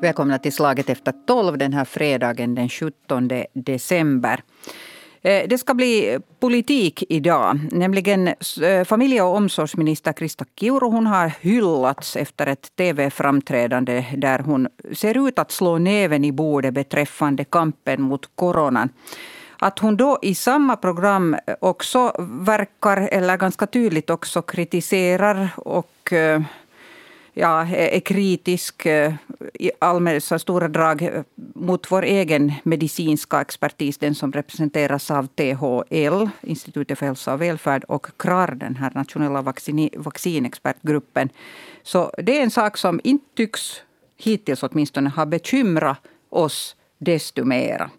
Välkomna till Slaget efter tolv den här fredagen den 17 december. Eh, det ska bli politik idag. Nämligen eh, familje och omsorgsminister Krista Kiuru hon har hyllats efter ett tv-framträdande där hon ser ut att slå näven i bordet beträffande kampen mot coronan. Att hon då i samma program också verkar, eller ganska tydligt också kritiserar och eh, ja, är kritisk eh, i i så stora drag mot vår egen medicinska expertis, den som representeras av THL, Institutet för hälsa och välfärd, och KRAR, den här nationella vaccinexpertgruppen. Så det är en sak som inte tycks, hittills åtminstone, ha bekymrat oss desto mera.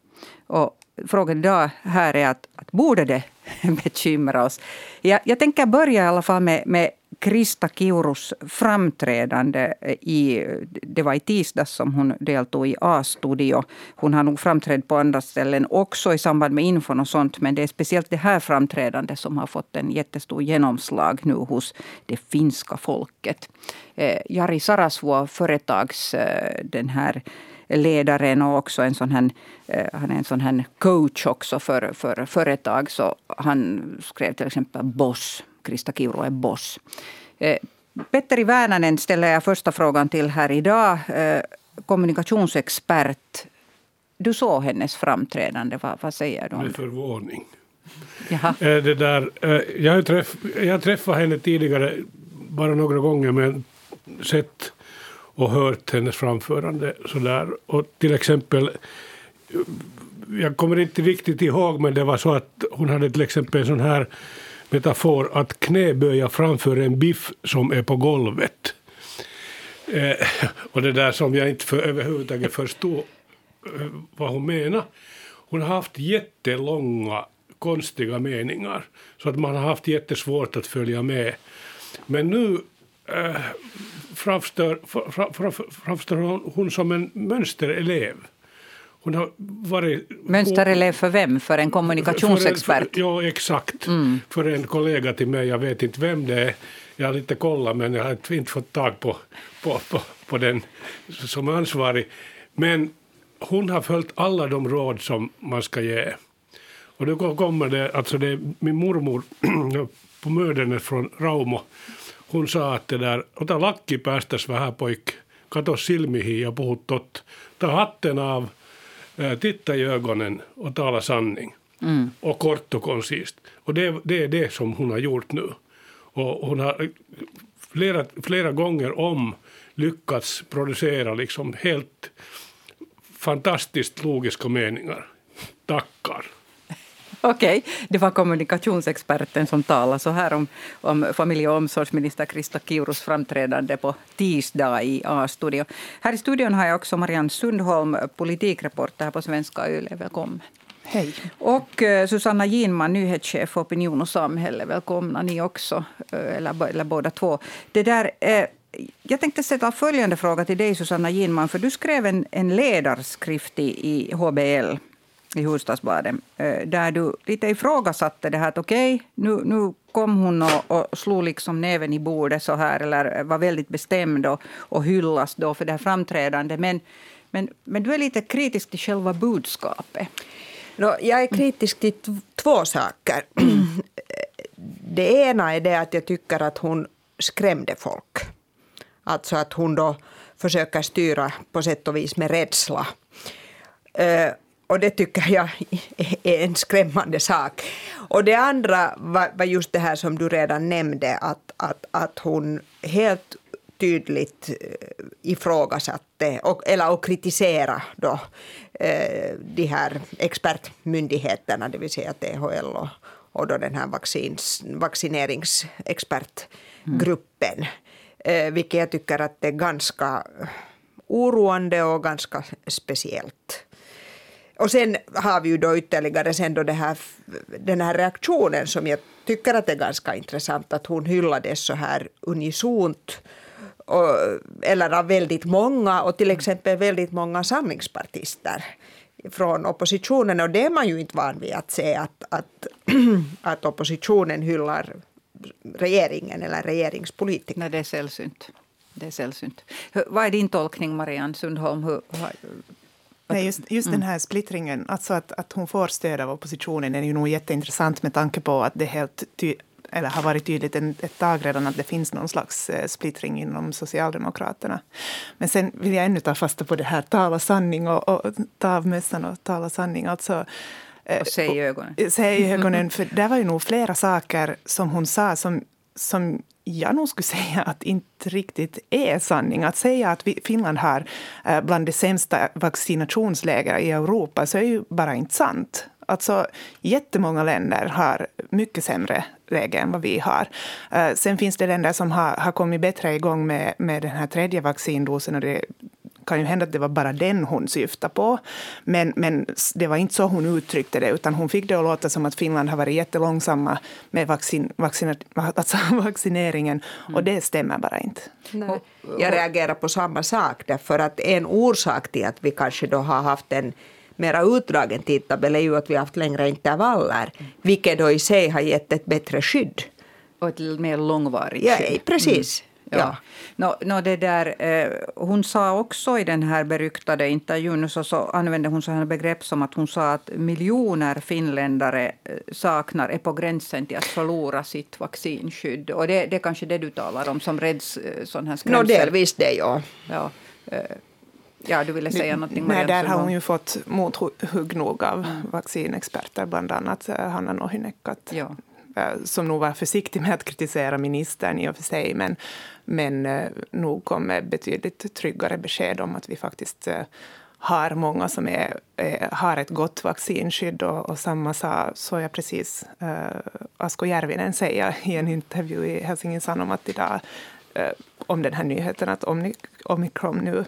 Och frågan idag här är att, att borde det bekymra oss? Jag, jag tänker börja i alla fall med, med Krista Kiurus framträdande i, det var i tisdags som hon deltog i A-studio. Hon har nog framträtt på andra ställen också i samband med infon och sånt. Men det är speciellt det här framträdandet som har fått en jättestor genomslag nu hos det finska folket. Eh, Jari Sarasvuo, företags eh, den här ledaren och också en sån här, eh, han är en sån här coach också för, för företag. Så han skrev till exempel Boss Krista Kiuru är boss. Eh, Petteri Värnanen ställer jag första frågan till här idag. Eh, kommunikationsexpert. Du såg hennes framträdande. Vad, vad säger du om? Med förvåning. Jaha. Eh, det där, jag, träff, jag har träffat henne tidigare bara några gånger men sett och hört hennes framförande. Sådär. Och till exempel, jag kommer inte riktigt ihåg men det var så att hon hade till exempel en sån här metafor att knäböja framför en biff som är på golvet. Eh, och det där som jag inte för, överhuvudtaget förstod eh, vad hon menar. Hon har haft jättelånga konstiga meningar så att man har haft jättesvårt att följa med. Men nu eh, framstår, framstår hon som en mönsterelev. Hon har varit... Mönsterelev för vem? För en kommunikationsexpert? För en, för, ja, exakt. Mm. För en kollega till mig. Jag vet inte vem det är. Jag har lite kollat men jag har inte fått tag på, på, på, på den som ansvarig. Men hon har följt alla de råd som man ska ge. Och då kommer det, alltså det min mormor på Mödernet från Raumo, hon sa att det där, ota lakki päästäs vähän poik, kato silmihin ja puhu tot. Ta hatten av, titta i ögonen och tala sanning. Mm. Och kort och koncist. Och det, det, är det som hon har gjort nu. Och hon har flera, flera gånger om lyckats producera liksom helt fantastiskt logiska meningar. Tackar. Okej, okay. det var kommunikationsexperten som talade så här om, om familje och omsorgsminister Krista Kiurus framträdande på tisdag i A-studio. Här i studion har jag också Marianne Sundholm, politikreporter här på Svenska Yle. Välkommen. Hej. Och uh, Susanna Ginman, nyhetschef för opinion och samhälle. Välkomna ni också, uh, eller, eller båda två. Det där, uh, jag tänkte ställa följande fråga till dig, Susanna Ginman. För du skrev en, en ledarskrift i, i HBL i Hufvudstadsbladet, eh, där du lite ifrågasatte det här att okej, okay, nu, nu kom hon och, och slog liksom näven i bordet så här, eller var väldigt bestämd och, och hyllas då för det här framträdandet. Men, men, men du är lite kritisk till själva budskapet. No, jag är kritisk till två saker. Det ena är det att jag tycker att hon skrämde folk. Alltså att hon då försöker styra på sätt och vis med rädsla. Eh, och det tycker jag är en skrämmande sak. Och det andra var, var just det här som du redan nämnde, att, att, att hon helt tydligt eh, ifrågasatte och, eller och kritisera då, eh, de här expertmyndigheterna, det vill säga THL och, och då den här vaccins, vaccineringsexpertgruppen. Mm. Eh, vilket jag tycker att det är ganska oroande och ganska speciellt. Och sen har vi ju då ytterligare sen då här, den här reaktionen som jag tycker att är ganska intressant, att hon hyllades så här unisont och, eller av väldigt många och till exempel väldigt många samlingspartister från oppositionen och det är man ju inte van vid att se att, att, att oppositionen hyllar regeringen eller regeringspolitiker. Nej, det är sällsynt. det är sällsynt. Vad är din tolkning, Marianne Sundholm? Hur, Nej, just, just mm. den här splittringen, alltså att, att hon får stöd av oppositionen är ju nog jätteintressant med tanke på att det helt ty, eller har varit tydligt en, ett tag redan att det finns någon slags eh, splittring inom Socialdemokraterna. Men sen vill jag ännu ta fasta på det här tala sanning och, och ta av mössan och tala sanning. Alltså, eh, och säg i ögonen. Säg i ögonen, för det var ju nog flera saker som hon sa som, som jag nog skulle säga att inte riktigt är sanning. Att säga att vi, Finland har eh, bland de sämsta vaccinationsläger i Europa så är ju bara inte sant. Alltså, jättemånga länder har mycket sämre läge än vad vi har. Eh, sen finns det länder som har, har kommit bättre igång med, med den här tredje vaccindosen. Och det kan ju hända att det var bara den hon syftade på. Men, men det var inte så hon uttryckte det, utan hon fick det att låta som att Finland har varit jättelångsamma med vaccin, vaccin, alltså vaccineringen. Mm. Och det stämmer bara inte. Nej. Jag reagerar på samma sak, därför att en orsak till att vi kanske då har haft en mera utdragen tidtabell är ju att vi har haft längre intervaller, vilket då i sig har gett ett bättre skydd. Och ett mer långvarigt skydd. Ja, precis. Mm. Ja. No, no, det där, eh, hon sa också i den här beryktade intervjun så, så använde hon sådana begrepp som att hon sa att miljoner finländare eh, saknar, är på gränsen till att förlora sitt vaccinskydd. Och det, det är kanske det du talar om som rädds eh, sån här skrämsel? No, delvis det, ja. ja. Eh, Ja, du ville säga någonting Nej, där har hon ju fått mothugg nog av mm. vaccinexperter, bland annat Hanna Nohynekat. Ja. Eh, som nog var försiktig med att kritisera ministern i och för sig, men, men eh, nog kom med betydligt tryggare besked om att vi faktiskt eh, har många som är, är, har ett gott vaccinskydd. Och, och samma sa, så jag precis Asko Järvinen säga i en intervju i Helsingin Sanomat idag äh, om den här nyheten att omikron nu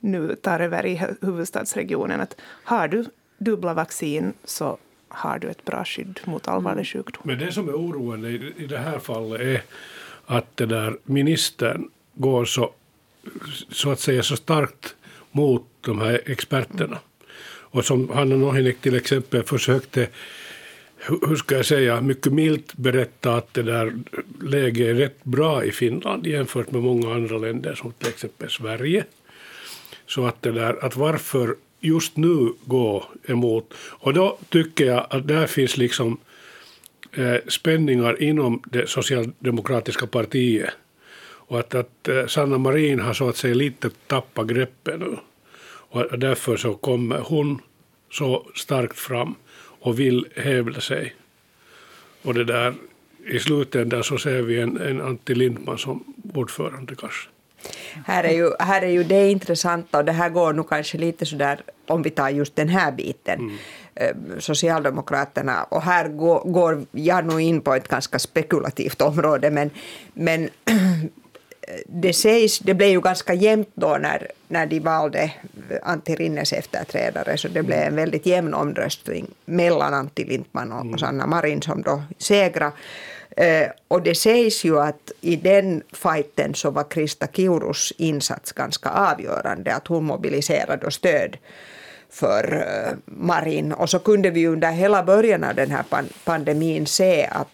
nu tar över i huvudstadsregionen. Att har du dubbla vaccin så har du ett bra skydd mot allvarlig mm. sjukdom. Men det som är oroande i, i det här fallet är att det där ministern går så, så att säga så starkt mot de här experterna. Och som Hanna Nohynek till exempel försökte hur ska jag säga, mycket milt berätta att det där läget är rätt bra i Finland jämfört med många andra länder som till exempel Sverige. Så att, det där, att varför just nu gå emot? Och då tycker jag att där finns liksom eh, spänningar inom det socialdemokratiska partiet. Och att, att eh, Sanna Marin har så att säga lite tappat greppet nu. Och därför så kommer hon så starkt fram och vill hävda sig. Och det där, i slutändan så ser vi en, en Antti Lindman som ordförande kanske. Här är, ju, här är ju det intressanta och det här går nu kanske lite sådär om vi tar just den här biten. Mm. Eh, Socialdemokraterna, och här går, går jag nog in på ett ganska spekulativt område men, men det sägs, det blev ju ganska jämnt då när, när de valde Antti Rinnes efterträdare, så det blev en väldigt jämn omröstning mellan Antti Lindman och, och mm. Sanna Marin som då segrade. Eh, och det sägs ju att i den fighten så var Krista Kiurus insats ganska avgörande, att hon mobiliserade stöd för eh, Marin. Och så kunde vi under hela början av den här pandemin se att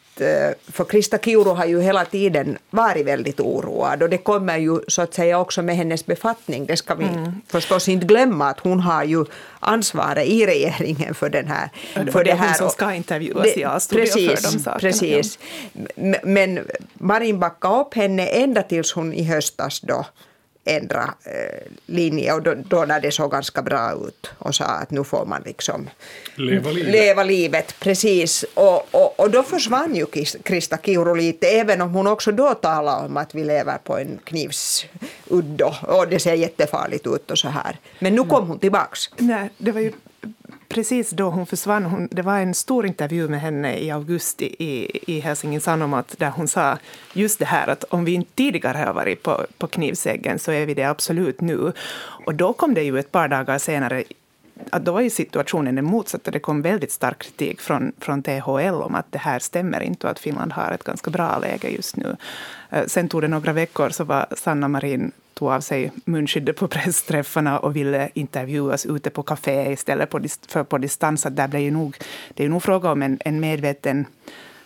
för Krista Kiuru har ju hela tiden varit väldigt oroad och det kommer ju så att säga också med hennes befattning. Det ska vi mm. förstås inte glömma att hon har ju ansvaret i regeringen för den här. Det för det, här. hon som ska intervjuas det, i A-studio precis, för de sakerna. Precis. Men Marin backade upp henne ända tills hon i höstas då ändra eh, linje och då, då, när det såg ganska bra ut och sa att nu får man liksom leva livet. Leva livet precis. Och, och, och då försvann ju Krista Kiuru lite, även om hon också då talade om att vi lever på en knivsudd och det ser jättefarligt ut och så här. Men nu kom hon tillbaks. Nej, det var ju precis då hon försvann, hon, det var en stor intervju med henne i augusti i, i Helsingin Sanomat där hon sa just det här att om vi inte tidigare har varit på, på knivsäggen så är vi det absolut nu. Och då kom det ju ett par dagar senare att då var ju situationen den motsatta. Det kom väldigt stark kritik från, från THL om att det här stämmer inte och att Finland har ett ganska bra läge just nu. Eh, sen tog det några veckor så var Sanna Marin tog av sig munskyddet på pressträffarna och ville intervjuas ute på kafé istället för på distans. Att där blev ju nog, det är ju nog fråga om en, en medveten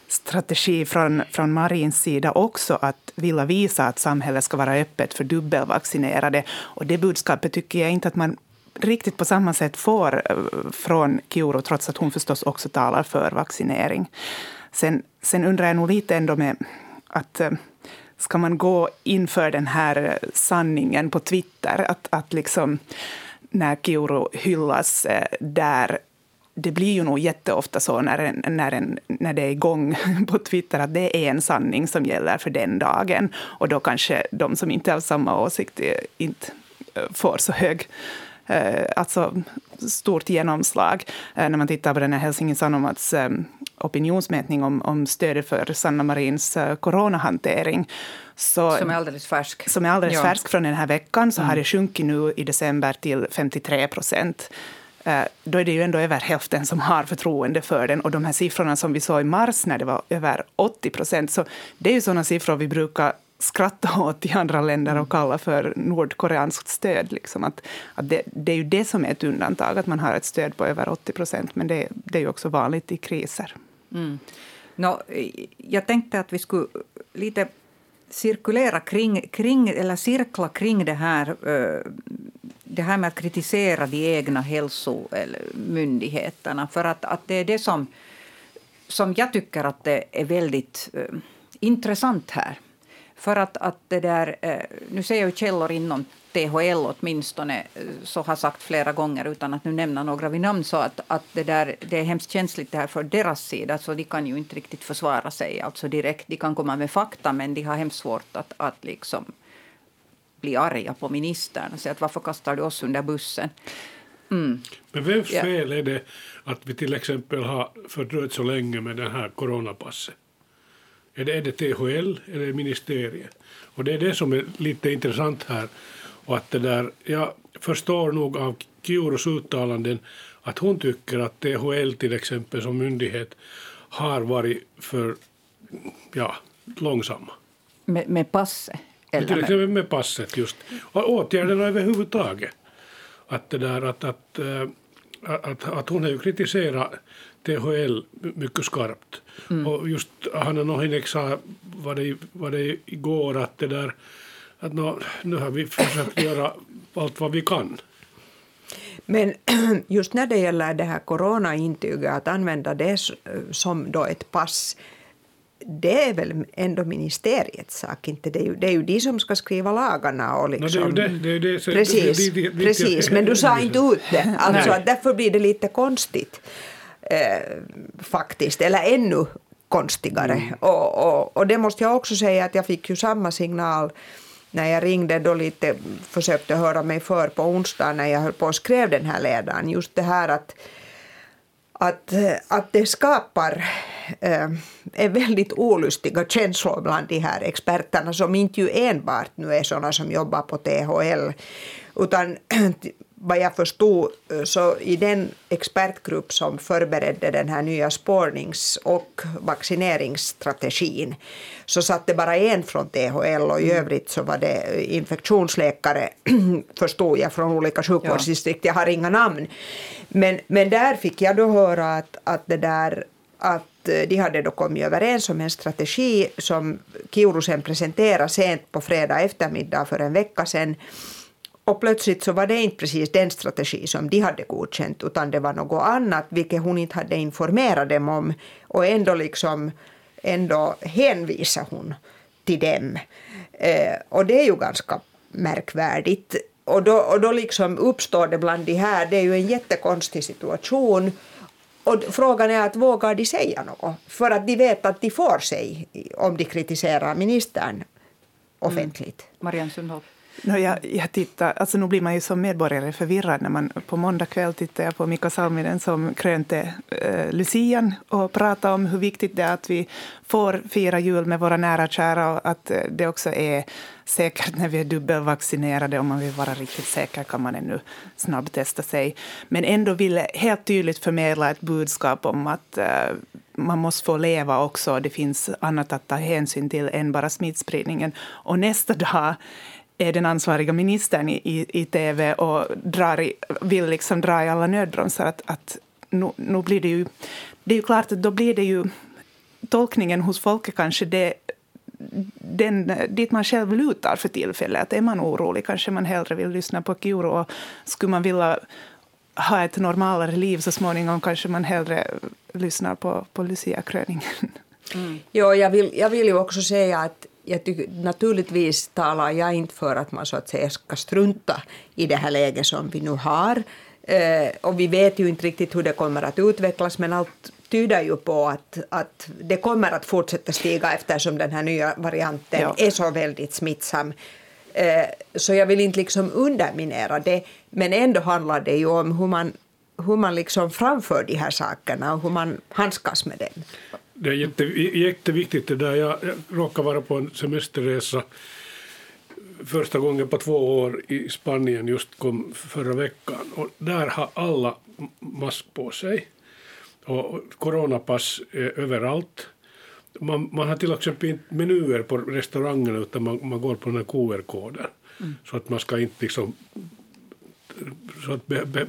strategi från, från Marins sida också att vilja visa att samhället ska vara öppet för dubbelvaccinerade. Och det budskapet tycker jag inte att man riktigt på samma sätt får eh, från Kiuro trots att hon förstås också talar för vaccinering. Sen, sen undrar jag nog lite ändå med att eh, ska man gå inför den här eh, sanningen på Twitter, att, att liksom när Kiuru hyllas eh, där det blir ju nog jätteofta så när, en, när, en, när det är igång på Twitter att det är en sanning som gäller för den dagen. Och då kanske de som inte har samma åsikt eh, inte får så hög Eh, alltså stort genomslag eh, när man tittar på den här Helsingin Sanomats eh, opinionsmätning om, om stödet för Sanna Marins coronahantering. Så, som är alldeles färsk. Som är alldeles ja. färsk från den här veckan, så mm. har det sjunkit nu i december till 53 procent. Då är det ju ändå över hälften som har förtroende för den. Och de här siffrorna som vi såg i mars när det var över 80 procent, så det är ju sådana siffror vi brukar skratta åt i andra länder och kalla för nordkoreanskt stöd. Liksom att, att det, det, är ju det som är ett undantag, att man har ett stöd på över 80 procent. Men det, det, är ju också vanligt i kriser. Mm. No, jag tänkte att vi skulle lite cirkulera kring, kring eller cirkla kring det här, eh, det här med att kritisera de egna hälsomyndigheterna. För att, att det är det som, som jag tycker att det är väldigt eh, intressant här. För att, att det där, eh, nu ser jag ju källor inom THL åtminstone, eh, så har sagt flera gånger utan att nu nämna några vid namn, så att, att det, där, det är hemskt känsligt det här för deras sida, så de kan ju inte riktigt försvara sig alltså direkt. De kan komma med fakta, men de har hemskt svårt att, att liksom bli arga på ministern och säga att varför kastar du oss under bussen? Mm. Men vems fel är det att vi till exempel har fördröjt så länge med det här coronapasset? Är det, är det THL eller ministeriet? Och det är det som är lite intressant här. Och att det där, jag förstår nog av Kiurus uttalanden att hon tycker att THL till exempel som myndighet har varit för ja, långsamma. Med, med passet? Eller till exempel med passet just. Och åtgärderna överhuvudtaget. Att, det där, att, att, äh, att, att hon har ju kritiserat THL mycket skarpt. Mm. Och just Hanna Nohinek sa var det, var det igår att det där att nå, nu har vi försökt göra allt vad vi kan. Men just när det gäller det här coronaintyget, att använda det som då ett pass, det är väl ändå ministeriets sak, inte? Det är ju, det är ju de som ska skriva lagarna. Och liksom, no, det är liksom- det, det, precis, precis, men du sa inte ut det. Alltså, därför blir det lite konstigt eh, faktiskt, eller ännu konstigare. Mm. Och, och, och det måste jag också säga att jag fick ju samma signal när jag ringde då lite, försökte höra mig för på onsdag när jag höll på och skrev den här ledaren. Just det här att, att, att det skapar eh, väldigt olustiga känslor bland de här experterna som inte ju enbart nu är sådana som jobbar på THL utan vad jag förstod eh, så i den expertgrupp som förberedde den här nya spårnings och vaccineringsstrategin så satt det bara en från THL och i mm. övrigt så var det infektionsläkare förstod jag från olika sjukvårdsdistrikt. Jag har inga namn. Men, men där fick jag då höra att, att det där att eh, de hade då kommit överens om en strategi som Kiuru sen presenterade sent på fredag eftermiddag för en vecka sedan och plötsligt så var det inte precis den strategi som de hade godkänt utan det var något annat vilket hon inte hade informerat dem om och ändå liksom ändå hänvisar hon till dem. Eh, och det är ju ganska märkvärdigt. Och då, och då liksom uppstår det bland de här, det är ju en jättekonstig situation. Och frågan är att vågar de säga något? För att de vet att de får sig om de kritiserar ministern offentligt. Mm. Marianne Sundholt. No, jag, jag tittar, alltså nu blir man ju som medborgare förvirrad när man på måndag kväll tittar jag på Mika Salminen som krönte eh, Lucian och pratade om hur viktigt det är att vi får fira jul med våra nära och kära och att eh, det också är säkert när vi är dubbelvaccinerade. Om man vill vara riktigt säker kan man ännu snabbtesta sig. Men ändå ville helt tydligt förmedla ett budskap om att eh, man måste få leva också. Det finns annat att ta hänsyn till än bara smittspridningen. Och nästa dag är den ansvariga ministern i, i, i tv och drar i, vill liksom dra i alla nödbromsar. Att, att nu, nu blir det, ju, det är ju klart att då blir det ju tolkningen hos folket kanske det den, dit man själv lutar för tillfället. Är man orolig kanske man hellre vill lyssna på Kiuru och skulle man vilja ha ett normalare liv så småningom kanske man hellre lyssnar på, på Lucia-kröningen. Mm. Jo, jag vill, jag vill ju också säga att jag tycker, naturligtvis talar jag inte för att man så att säga ska strunta i det här läget som vi nu har. Eh, och vi vet ju inte riktigt hur det kommer att utvecklas men allt tyder ju på att, att det kommer att fortsätta stiga eftersom den här nya varianten ja. är så väldigt smittsam. Eh, så jag vill inte liksom underminera det men ändå handlar det ju om hur man, hur man liksom framför de här sakerna och hur man handskas med dem. Det är jätte, jätteviktigt det där. Jag, jag råkade vara på en semesterresa första gången på två år i Spanien just kom förra veckan och där har alla mask på sig och coronapass är överallt. Man, man har till exempel inte menyer på restaurangerna utan man, man går på den här QR-koden mm. så att man ska inte liksom så att be, be,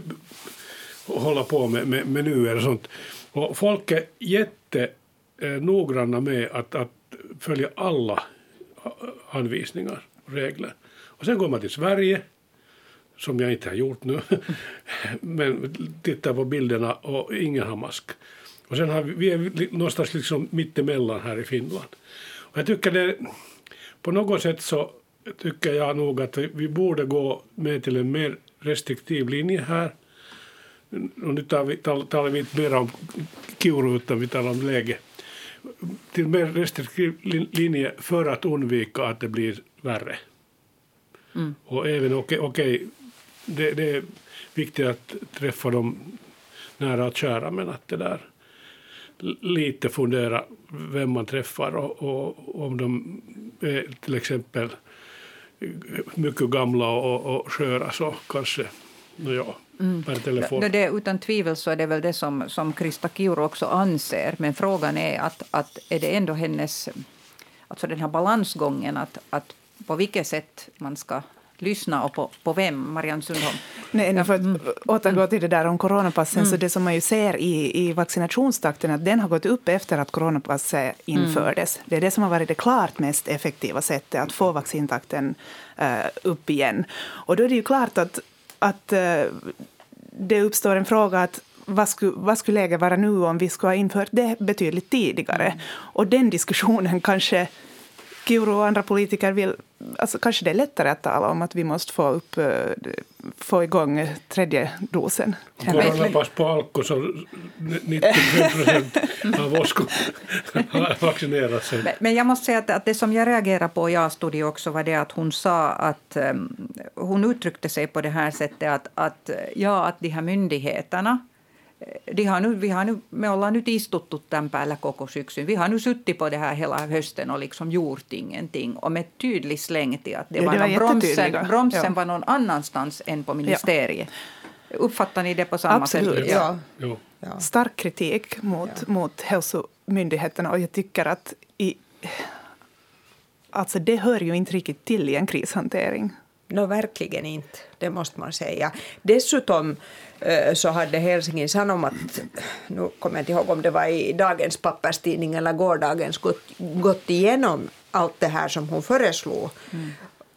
hålla på med, med menyer och sånt. Och folk är jätte eh, noggranna med att, att följa alla anvisningar och regler. Och sen går man till Sverige, som jag inte har gjort nu, men tittar på bilderna och ingen har mask. Och sen har vi, vi är någonstans liksom mittemellan här i Finland. Och jag tycker det, på något sätt så tycker jag nog att vi borde gå med till en mer restriktiv linje här. Och nu vi, talar vi inte mer om Kiuru utan vi talar om läge till mer restriktiv linje för att undvika att det blir värre. Mm. Och även, okej, okay, okay, det, det, är viktigt att träffa dem nära och kära, men att det där lite fundera vem man träffar och, och om de är till exempel mycket gamla och, och sköra så kanske, ja, mm. per telefon. Det, det, utan tvivel så är det väl det som, som Krista Kiuru också anser, men frågan är att, att är det ändå hennes, alltså den här balansgången att, att på vilket sätt man ska lyssna och på, på vem, Marianne Sundholm? Nej, för att mm. återgå till det där om coronapassen, mm. så det som man ju ser i, i vaccinationstakten, att den har gått upp efter att coronapasset infördes. Mm. Det är det som har varit det klart mest effektiva sättet att få vaccintakten uh, upp igen. Och då är det ju klart att, att uh, det uppstår en fråga att vad skulle, vad skulle läget vara nu om vi skulle ha infört det betydligt tidigare? Mm. Och den diskussionen kanske Kiuru och andra politiker vill... Alltså kanske det är lättare att tala om att vi måste få, upp, eh, få igång tredje dosen. Coronapass på Alko så 95 procent av oss har vaccinerat sig. Men jag måste säga att, att det som jag reagerade på i A-studio också var det att hon sa att um, hon uttryckte sig på det här sättet att, att ja, att de här myndigheterna de har nu, vi har nu, me ollaan nyt istuttu tämän päällä koko syksyn. Vi har nu suttit på det här hela hösten och liksom gjort ingenting. Och med tydlig släng till att det ja, var, det var bromsen, bromsen ja. var någon annanstans än på ministeriet. Ja. Uppfattar ni det på samma Absolut, sätt? Ja. ja. Stark kritik mot, ja. mot hälsomyndigheterna och jag tycker att i, alltså det hör ju inte riktigt till i en krishantering. No, verkligen inte, det måste man säga. Dessutom eh, så hade Helsingin Sanomat, nu kommer jag inte ihåg om det var i dagens papperstidning eller gårdagens, gått, gått igenom allt det här som hon föreslog. Mm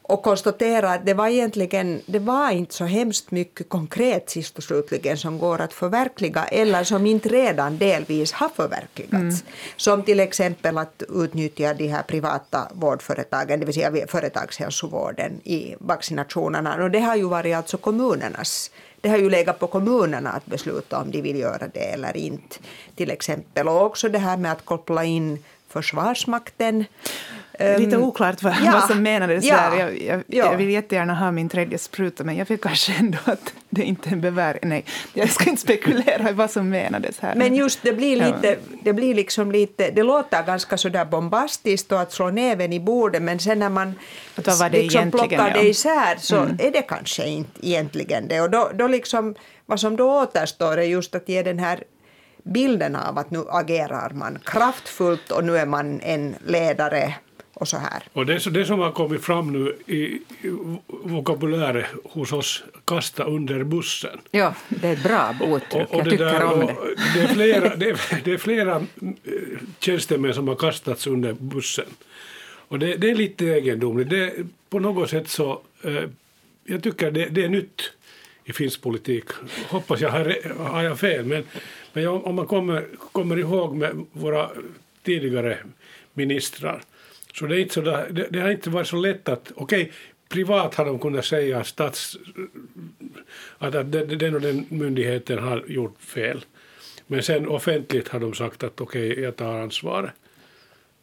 och konstatera att det var egentligen det var inte så hemskt mycket konkret sist och slutligen som går att förverkliga eller som inte redan delvis har förverkligats. Mm. Som till exempel att utnyttja de här privata vårdföretagen, det vill säga företagshälsovården i vaccinationerna. Och det har ju varit alltså kommunernas det har ju legat på kommunerna att besluta om de vill göra det eller inte. Till exempel. Och också det här med att koppla in Försvarsmakten. Lite ehm, oklart vad, ja, vad som menades ja, där. Jag, jag, ja. jag, vill jättegärna ha min tredje spruta men jag fick kanske ändå att det inte är bevär. Nej, jag ska inte spekulera i vad som menades här. Men just det blir lite, det blir liksom lite, det låter ganska sådär bombastiskt och att slå näven i bordet men sen när man det liksom plockar det isär så mm. är det kanske inte egentligen det. Och då, då liksom, vad som då återstår är just att ge den här bilden av att nu agerar man kraftfullt och nu är man en ledare och så här. Och det, det som har kommit fram nu i, vokabuläret hos oss, kasta under bussen. Ja, det är ett bra uttryck. Jag tycker där, om det. Det är, flera, det, är, det är flera eh, tjänstemän som har kastats under bussen. Och det, det är lite egendomligt. Det, på något sätt så, eh, jag tycker det, det är nytt i finsk politik. Hoppas jag har, har jag fel, men, men om man kommer, kommer ihåg med våra tidigare ministrar så det, är inte så där, det, det, har inte varit så lätt att, okej, okay, privat har de kunnat säga stats, att, att den, och den myndigheten har gjort fel. Men sen offentligt har de sagt att okej, okay, jag tar ansvaret.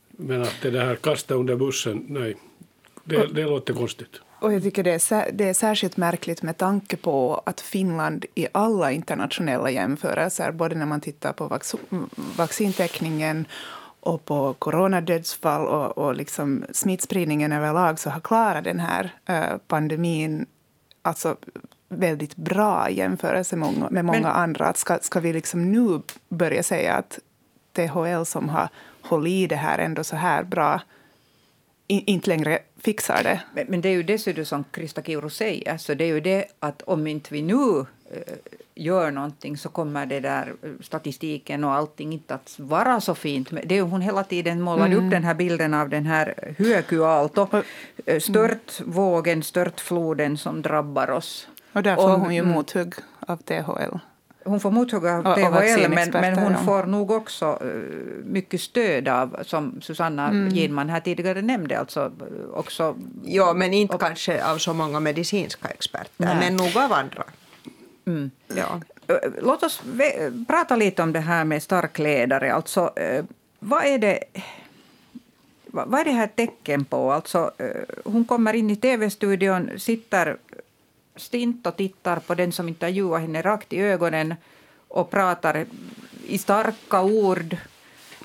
Men att det där kasta under bussen, nej, det, det låter konstigt. Och jag tycker det är, det är särskilt märkligt med tanke på att Finland i alla internationella jämförelser, både när man tittar på vaccintäckningen och på coronadödsfall och, och liksom smittspridningen överlag så har klarat den här uh, pandemin alltså väldigt bra i jämförelse med många, med många Men, andra. Att ska, ska vi liksom nu börja säga att THL som har hållit i det här ändå så här bra in, inte längre fixar det. Men, men, det är ju dessutom som Krista Kiuru säger, så det är ju det att om inte vi nu äh, gör någonting så kommer det där eh, statistiken och allting inte att vara så fint. Det är hon hela tiden målar mm. upp den här bilden av den här Hyökyaalto, eh, störtvågen, störtfloden som drabbar oss. Och där får och, hon ju mm. mothugg av THL. Hon får mothugg av THL, men, men hon ja. får nog också uh, mycket stöd av, som Susanna mm. Ginman här tidigare nämnde, alltså också... Ja, men inte och, kanske av så många medicinska experter, nej. men nog av andra. Mm. Ja. Låt oss prata lite om det här med stark ledare. Alltså, eh, vad är det... Vad är det här tecken på? Alltså, eh, hon kommer in i tv-studion, sitter stint och tittar på den som intervjuar henne rakt i ögonen och pratar i starka ord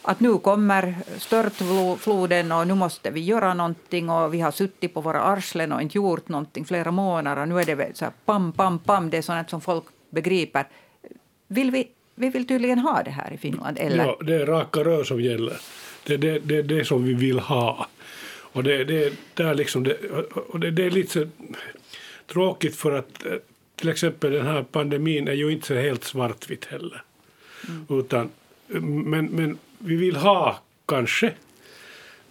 att nu kommer störtfloden och nu måste vi göra någonting och vi har suttit på våra arslen och inte gjort någonting flera månader och nu är det så här pam, pam, pam, det är sånt som folk begriper. Vill vi, vi vill tydligen ha det här i Finland, eller? Ja, det är raka rör som gäller. Det är det, det, det som vi vill ha. Och det, det, där liksom det, och det, det är lite tråkigt för att till exempel den här pandemin är ju inte så helt svartvitt heller. Mm. Utan, men, men vi vill ha kanske,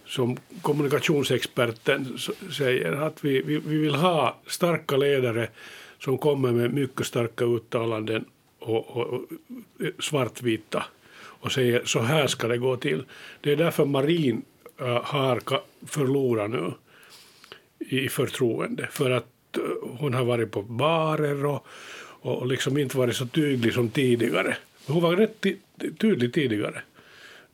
som kommunikationsexperten säger, att vi, vi, vi vill ha starka ledare som kommer med mycket starka uttalanden och, och, och svartvita och säger så här ska det gå till. Det är därför Marin äh, har förlorat nu i förtroende. För att äh, hon har varit på barer och, och liksom inte varit så tydlig som tidigare. Hon var rätt tydlig tidigare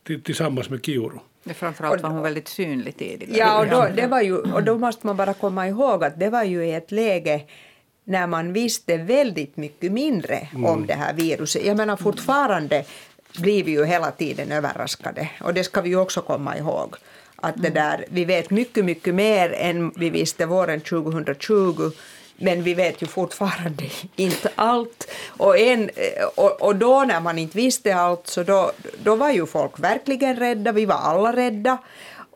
tillsammans med Kiuru. Framförallt var hon väldigt synlig tidigare. Ja, och då, det var ju, och då måste man bara komma ihåg att det var ju i ett läge när man visste väldigt mycket mindre mm. om det här viruset. Jag menar fortfarande blir vi ju hela tiden överraskade och det ska vi ju också komma ihåg. Att det mm. där, vi vet mycket, mycket mer än vi visste våren 2020 men vi vet ju fortfarande inte allt. Och, en, och, och, då när man inte visste allt så då, då var ju folk verkligen rädda, vi var alla rädda.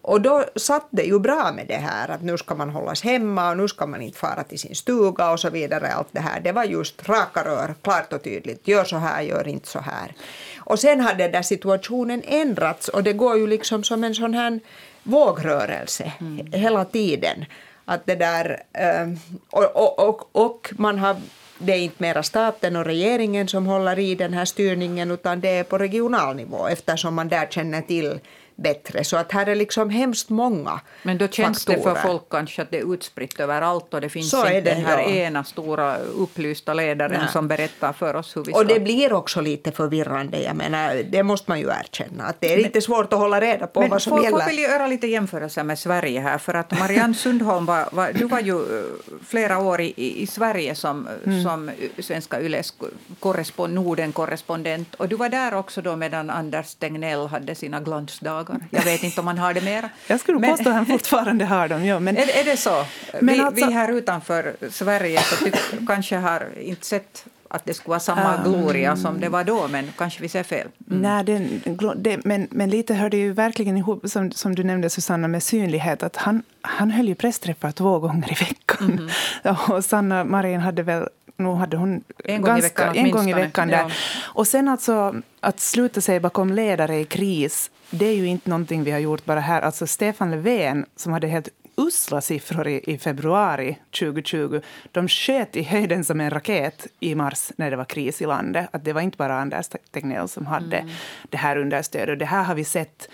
Och då satt det ju bra med det här att nu ska man hållas hemma och nu ska man inte fara till sin stuga och så vidare. Allt det här. Det var just raka rör, klart och tydligt. Gör så här, gör inte så här. Och sen har den där situationen ändrats och det går ju liksom som en sån här vågrörelse mm. hela tiden. Att det där, ehm, och, och, och, och man har det är inte mera staten och regeringen som håller i den här styrningen utan det är på regional nivå eftersom man där känner till bättre. Så att här är liksom hemskt många Men då känns faktorer. det för folk kanske att det är utspritt överallt och det finns så inte det, den här ja. ena stora upplysta ledaren Nej. som berättar för oss hur vi ska... Och det blir också lite förvirrande, jag menar, det måste man ju erkänna. Att det är men, lite svårt att hålla reda på vad som får, gäller. Men vill göra lite jämförelser med Sverige här, för att Marianne Sundholm var, var, du var ju eh, flera år i, i Sverige som, mm. som svenska Yles korrespond, Norden-korrespondent och du var där också då medan Anders Tegnell hade sina glansdagar dagar. Jag vet inte om han har det mer. Jag skulle men, påstå att han fortfarande har dem. Ja, men, är, är det så? Men vi, alltså, vi här utanför Sverige så tyck, kanske har inte sett att det skulle vara samma um, gloria som det var då, men kanske vi ser fel. Mm. Nej, den, det, men, men lite hör det ju verkligen ihop, som, som du nämnde Susanna, med synlighet. Att han, han höll ju pressträffar två gånger i veckan. Mm. och Sanna Marin hade väl nu hade hon en gång ganska, i veckan, en gång i veckan där. Ja. Och sen alltså att sluta sig bakom ledare i kris, det är ju inte någonting vi har gjort bara här. Alltså Stefan Löfven, som hade helt usla siffror i, i februari 2020. De sköt i höjden som en raket i mars när det var kris i landet. Att det var inte bara Anders Tegnell som hade mm. det här understödet. Det här har vi sett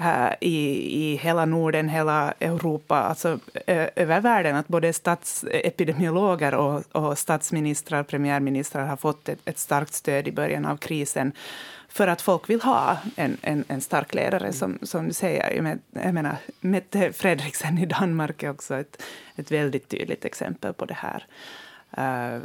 här i, i hela Norden, hela Europa, alltså över världen, att både statsepidemiologer och, och statsministrar, premiärministrar har fått ett, ett starkt stöd i början av krisen för att folk vill ha en, en, en stark ledare, som, som du säger. Jag menar, Mette Fredriksen i Danmark är också ett, ett väldigt tydligt exempel på det här. Uh,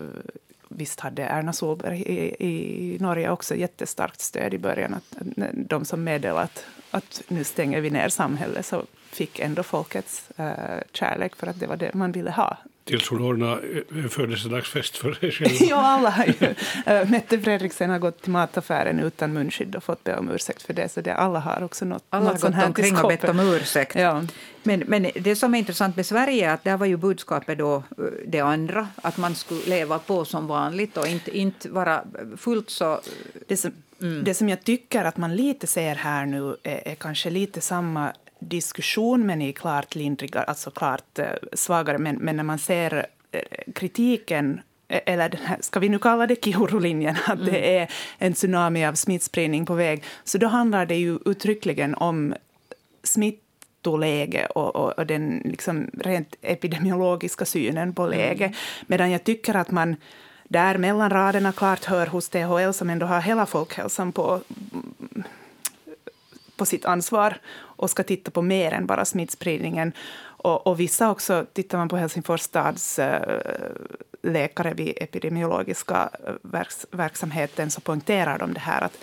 visst hade Erna Solberg i, i Norge också jättestarkt stöd i början. Att, de som meddelade att, att nu stänger vi ner samhället så fick ändå folkets uh, kärlek för att det var det man ville ha tills hon ordnade en födelsedagsfest för sig själv. ja, alla har ju. Äh, Mette Fredriksen har gått till mataffären utan munskydd och fått be om ursäkt för det. Så det, alla har också något Alla något har gått omkring och bett om ursäkt. Ja. Men, men det som är intressant med Sverige är att där var ju budskapet då eh, det andra, att man skulle leva på som vanligt och inte, inte vara fullt så... Det som, mm. det som jag tycker att man lite ser här nu är, är kanske lite samma diskussion, men i klart lindrigare, alltså klart eh, svagare. Men, men när man ser eh, kritiken eh, eller här, ska vi nu kalla det Kiuru-linjen, att mm. det är en tsunami av smittspridning på väg, så då handlar det ju uttryckligen om smittoläge och, och, och den liksom rent epidemiologiska synen på läge. Mm. Medan jag tycker att man där mellan raderna klart hör hos THL, som ändå har hela folkhälsan på på sitt ansvar och ska titta på mer än bara smittspridningen. Och, och vissa också, tittar man på Helsingfors stads äh, läkare vid epidemiologiska eh, verks, verksamheten så poängterar de det här att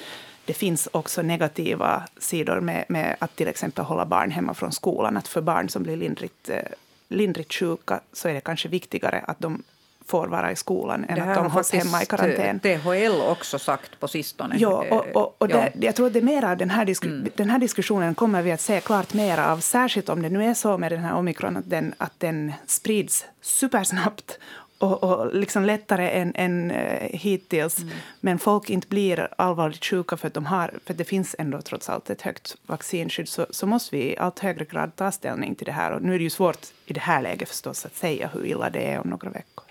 det finns också negativa sidor med, med, att till exempel hålla barn hemma från skolan. Att för barn som blir lindrigt, eh, lindrigt sjuka så är det kanske viktigare att de får vara i skolan än att de hålls hemma i karantän. Det har THL också sagt på sistone. Ja, och, och, och det, jag tror att det mera den här, disku, mm. den här diskussionen kommer vi att se klart mer av, särskilt om det nu är så med den här omikron att den, att den sprids supersnabbt och, och liksom lättare än, än uh, hittills. Mm. Men folk inte blir allvarligt sjuka för att, de har, för det finns ändå trots allt ett högt vaccinskydd så, så måste vi i allt högre grad ta ställning till det här. Och nu är det ju svårt i det här läget förstås att säga hur illa det är om några veckor.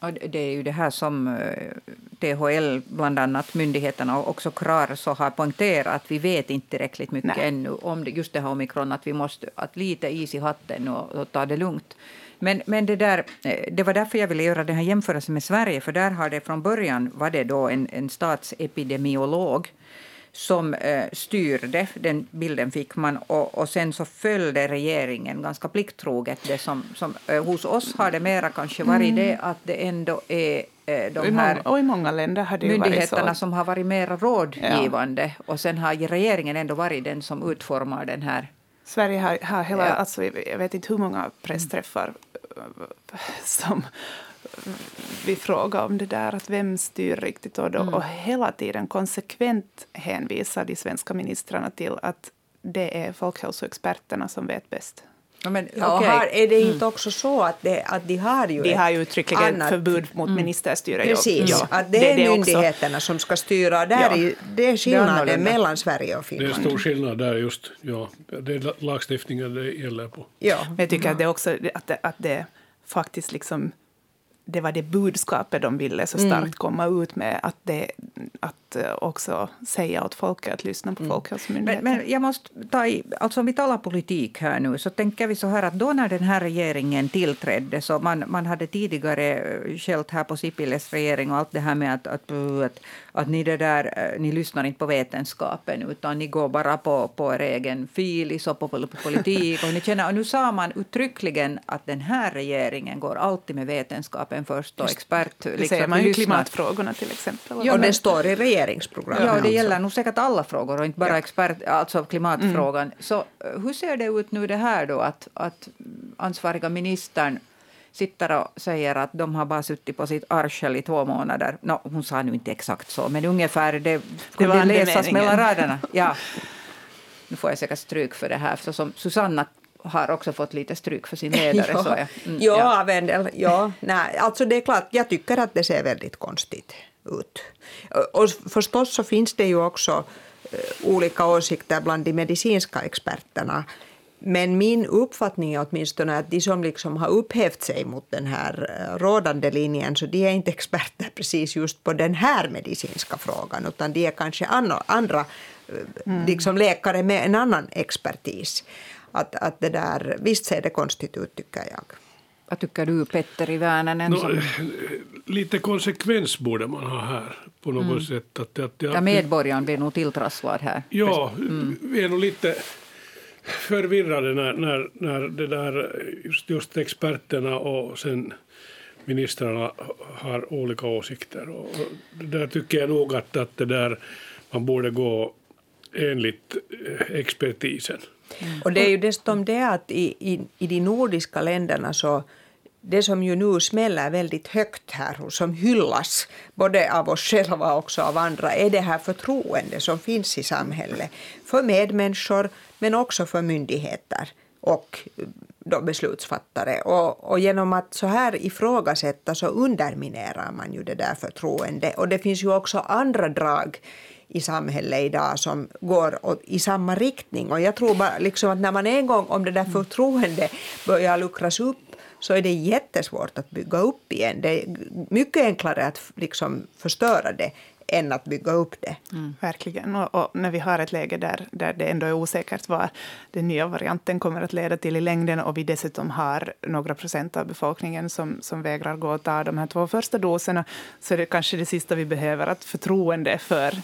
Och det är ju det här som eh, THL, bland annat myndigheterna och också KRAR, så har poängterat att vi vet inte tillräckligt mycket Nej. ännu om det, just det här omikron, att vi måste att lite is i hatten och, och ta det lugnt. Men, men det, där, eh, det var därför jag ville göra den här jämförelsen med Sverige, för där har det från början var det då en, en statsepidemiolog som eh, styrde. Den bilden fick man. Och, och sen så följde regeringen ganska plikttroget det som... som eh, hos oss har det mera kanske varit mm. det att det ändå är eh, de här och i många länder har det myndigheterna som har varit mera rådgivande. Ja. Och sen har regeringen ändå varit den som utformar den här Sverige har, har hela, ja. alltså, jag vet inte hur många pressträffar som vi frågar om det där, att vem styr riktigt? Och, då, mm. och hela tiden konsekvent hänvisar de svenska ministrarna till att det är folkhälsoexperterna som vet bäst. Ja, men, ja, okay. här är det inte mm. också så att, det, att de har ju De har ju uttryckligen annat... förbud mot mm. ministerstyre. Precis, ja. att det, det är det myndigheterna också. som ska styra. Där ja. är, det är skillnaden det mellan Sverige och Finland. Det är stor skillnad där just. Ja, det är lagstiftningen det gäller på. Ja. Men jag tycker att det också att det, att det faktiskt liksom det var det budskapet de ville så starkt mm. komma ut med. Att, det, att eh, också säga åt folket att lyssna på mm. Folkhälsomyndigheten. Men, men jag måste ta i, alltså om vi talar politik här nu så tänker vi så här att då när den här regeringen tillträdde så man, man hade tidigare eh, skällt här på Sipiles regering och allt det här med att, att, att, att ni, det där, eh, ni lyssnar inte på vetenskapen utan ni går bara på, på er egen filis och på, på politik. Och, ni känner, och nu sa man uttryckligen att den här regeringen går alltid med vetenskapen först och expert. Det liksom, ser man ju klimatfrågorna till exempel. Ja, och det står i regeringsprogrammet. Ja, det gäller nog säkert alla frågor och inte bara ja. expert, alltså klimatfrågan. Mm. Så eh, hur ser det ut nu det här då att, att ansvariga ministern sitter och säger att de har bara suttit på sitt arsel i två månader. No, hon sa nu inte exakt så, men ungefär det kunde det läsas mellan raderna. Ja. Nu får jag säkert stryk för det här, för som Susanna har också fått lite stryk för sin ledare. ja, så jag. Mm, ja, ja. Wendel, ja. Nej, alltså det är klart, jag tycker att det ser väldigt konstigt ut. Och förstås så finns det ju också eh, olika åsikter bland de medicinska experterna. Men min uppfattning är åtminstone att de som liksom har upphävt sig mot den här eh, rådande linjen, så de är inte experter precis just på den här medicinska frågan, utan de är kanske andra eh, mm. liksom läkare med en annan expertis. Att, att det där, visst ser det konstigt ut, tycker jag. Vad tycker du, Petter i? No, lite konsekvens borde man ha här på något mm. sätt. Att, att, ja, medborgaren blir nog tilltrasslad här. Ja, mm. vi är nog lite förvirrade när, när, när det där, just, just experterna och sen ministrarna har olika åsikter. Och, och där tycker jag nog att, att det där, man borde gå enligt eh, expertisen. Mm. Och det är ju dessutom det att i, i, i de nordiska länderna så det som ju nu smäller väldigt högt här och som hyllas både av oss själva och också av andra är det här förtroende som finns i samhället för medmänniskor men också för myndigheter och eh, då beslutsfattare. Och, och genom att så här ifrågasätta så underminerar man ju det där förtroendet. Och det finns ju också andra drag i samhället idag som går i samma riktning. Och jag tror bara liksom att när man en gång, om det där förtroendet börjar luckras upp så är det jättesvårt att bygga upp igen. Det är mycket enklare att liksom förstöra det än att bygga upp det. Mm. Verkligen. Och, och, när vi har ett läge där, där det ändå är osäkert vad den nya varianten kommer att leda till i längden och vi dessutom har några procent av befolkningen som, som vägrar gå och ta de här två första doserna så är det kanske det sista vi behöver, att förtroende för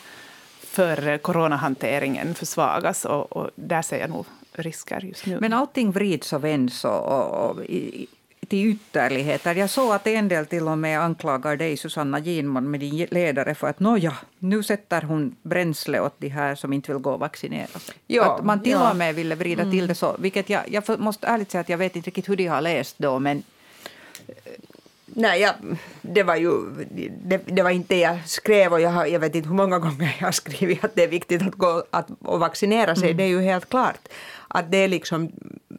för coronahanteringen försvagas. Och, och där ser jag nog risker just nu. Men allting vrids och vänds och, och, och i, till ytterligheter. Jag såg att en del till och med anklagar dig, Susanna Ginman, med din ledare för att nåja, nu sätter hon bränsle åt de här som inte vill gå och vaccinera sig. Ja, att man till ja. och med ville vrida mm. till det så. Vilket jag, jag måste ärligt säga att jag vet inte riktigt hur de har läst då, men Nej, jag, det var ju det, det, var inte jag skrev och jag, jag vet inte hur många gånger jag har skrivit att det är viktigt att gå att, och vaccinera sig. Mm. Det är ju helt klart att det är liksom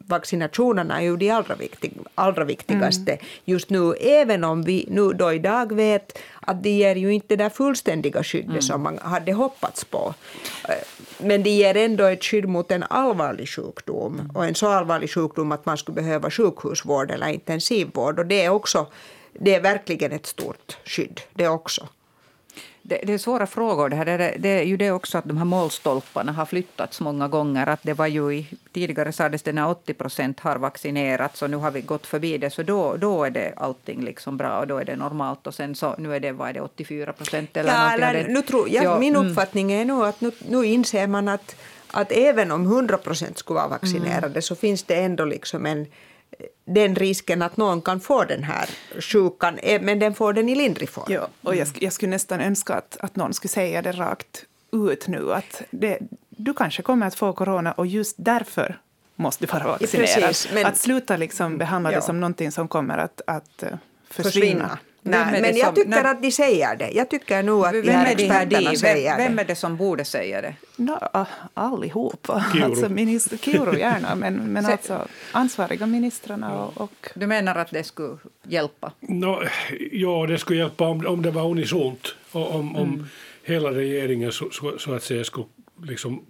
vaccinationerna är ju de allra, viktig, allra viktigaste mm. just nu, även om vi nu då idag vet att det ger ju inte det där fullständiga skyddet mm. som man hade hoppats på. Men det ger ändå ett skydd mot en allvarlig sjukdom och en så allvarlig sjukdom att man skulle behöva sjukhusvård eller intensivvård och det är också det är verkligen ett stort skydd det också. Det, det, är svåra frågor. Det, här, det, det, är ju det också att de här målstolparna har flyttats många gånger. Att det var ju i, tidigare sades det när 80 procent har vaccinerats och nu har vi gått förbi det. Så då, då är det allting liksom bra och då är det normalt. Och sen så nu är det, vad är det 84 procent eller ja, eller, nu tror jag, ja, Min mm. uppfattning är nog att nu, nu inser man att, att även om 100 procent skulle vara vaccinerade mm. så finns det ändå liksom en den risken att någon kan få den här sjukan, eh, men den får den i lindrig form. Ja, och jag, jag skulle nästan önska att, att någon skulle säga det rakt ut nu, att det, du kanske kommer att få corona och just därför måste du vara vaccinerad. Precis, men, att sluta liksom behandla ja. det som någonting som kommer att, att eh, försvinna. försvinna. Nej, men jag tycker när... att de säger det. Jag tycker nog att vem de här experterna de? säger vem, vem är det som borde säga det? No, allihopa. Kiuru. Alltså minister, Kiuru gärna, men, men alltså ansvariga ministrarna och, och... Du menar att det skulle hjälpa? No, ja, det skulle hjälpa om, om det var unisont. Och om, om mm. hela regeringen så, så, så, att säga skulle liksom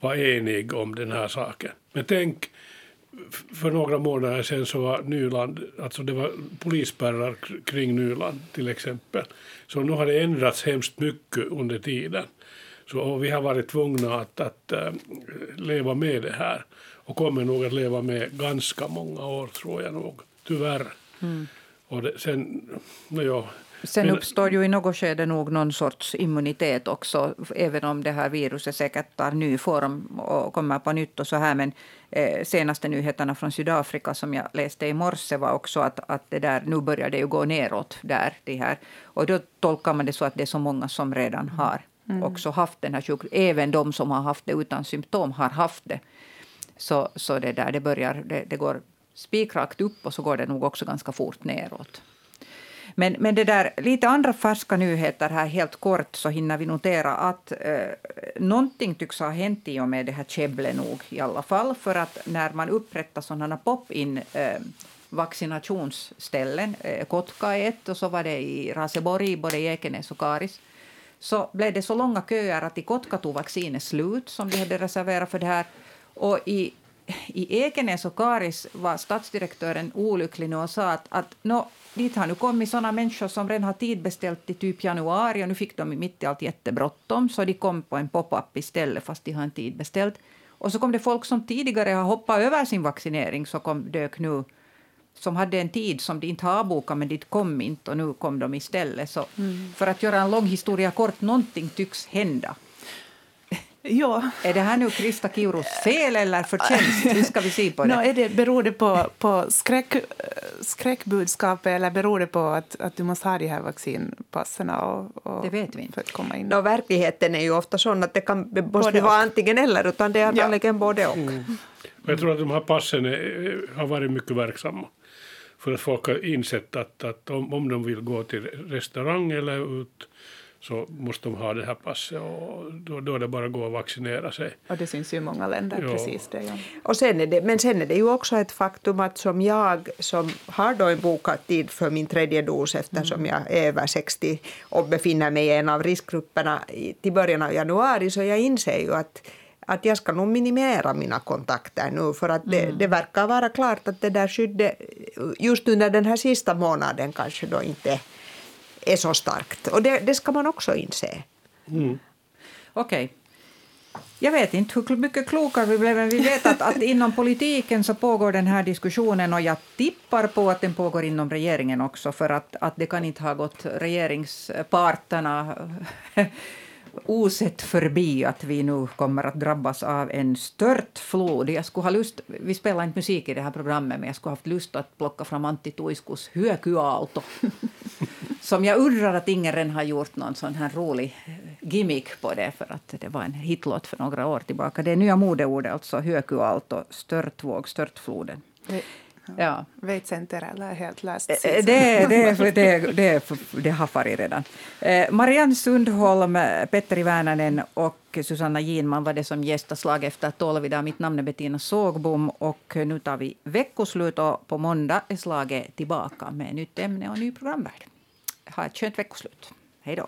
vara enig om den här saken. Men tänk för några månader sedan så var Nyland, alltså det var polisspärrar kring Nyland till exempel. Så nu har det ändrats hemskt mycket under tiden. Så vi har varit tvungna att, att äh, leva med det här och kommer nog att leva med ganska många år tror jag nog, tyvärr. Mm. Och det, sen, ja, Sen Men, uppstår ju i något skede nog någon sorts immunitet också, även om det här viruset säkert tar ny form och kommer på nytt och så här. Men eh, senaste nyheterna från Sydafrika som jag läste i morse var också att, att det där, nu börjar det ju gå neråt där. Det här. Och då tolkar man det så att det är så många som redan har mm. också haft den här sjukdomen. Även de som har haft det utan symptom har haft det. Så, så det där, det börjar, det, det går spikrakt upp och så går det nog också ganska fort neråt. Men, men det där, lite andra färska nyheter här helt kort så hinner vi notera att eh, någonting tycks ha hänt i och med det här käbblet. nog i alla fall. För att när man upprättar sådana pop-in eh, vaccinationsställen, eh, Kotka är ett och så var det i Raseborg, både i Ekenäs och Karis, så blev det så långa köer att i Kotka tog vaccinet slut som de hade reserverat för det här. Och i i Ekenäs och Karis var stadsdirektören olycklig nu och sa att, att no, dit har nu kommit såna människor som redan har tidbeställt i typ januari och nu fick de mitt i allt jättebråttom så de kom på en pop-up istället fast de har en tid beställt. Och så kom det folk som tidigare har hoppat över sin vaccinering så kom, dök nu som hade en tid som de inte har bokat men dit kom inte och nu kom de istället. Så mm. för att göra en lång historia kort, någonting tycks hända. Ja. Är det här nu Krista Kiurus fel eller förtjänst? Hur ska vi se på det? No, är det beror det på, på skräck, skräckbudskapet eller beror det på att, att du måste ha de här vaccinpassen och, och det vet vi inte. för att komma in? No, verkligheten är ju ofta sån att det kan det måste vara antingen eller, utan det är ja. antagligen både och. Mm. Jag tror att de här passen är, har varit mycket verksamma. För att folk har insett att, att om, om de vill gå till restaurang eller ut så måste de ha det här passet och då, då är det bara att gå och vaccinera sig. Och det syns ju i många länder, ja. precis det. Ja. Och sen är det, men sen är det ju också ett faktum att som jag som har då en bokad tid för min tredje dos eftersom mm. jag är över 60 och befinner mig i en av riskgrupperna till början av januari så jag inser ju att att jag ska nog minimera mina kontakter nu för att det, mm. det verkar vara klart att det där skyddet just under den här sista månaden kanske då inte är så starkt. Och det, det ska man också inse. Mm. Okej. Okay. Jag vet inte hur mycket klokare vi blev, men vi vet att, att inom politiken så pågår den här diskussionen och jag tippar på att den pågår inom regeringen också för att, att det kan inte ha gått regeringsparterna osett förbi att vi nu kommer att drabbas av en stört flod. Jag skulle ha lust, vi spelar inte musik i det här programmet, men jag skulle ha haft lust att plocka fram Antti Tuiskus Hyökyaalto. som jag undrar att ingen redan har gjort någon sån här rolig gimmick på det, för att det var en hitlåt för några år tillbaka. Det är nya modeordet, alltså Hyökyaalto, störtvåg, störtfloden. Det Ja. Weitcenter eller helt läst? Eh, det, det, det, det, det har farit redan. Eh, Marianne Sundholm, Petteri Värnanen och Susanna Ginman var det som gästade Slag efter tolv idag. Mitt namn är Bettina Sågbom och nu tar vi veckoslut och på måndag är Slaget tillbaka med nytt ämne och ny programvärld. Ha ett skönt veckoslut. Hej då.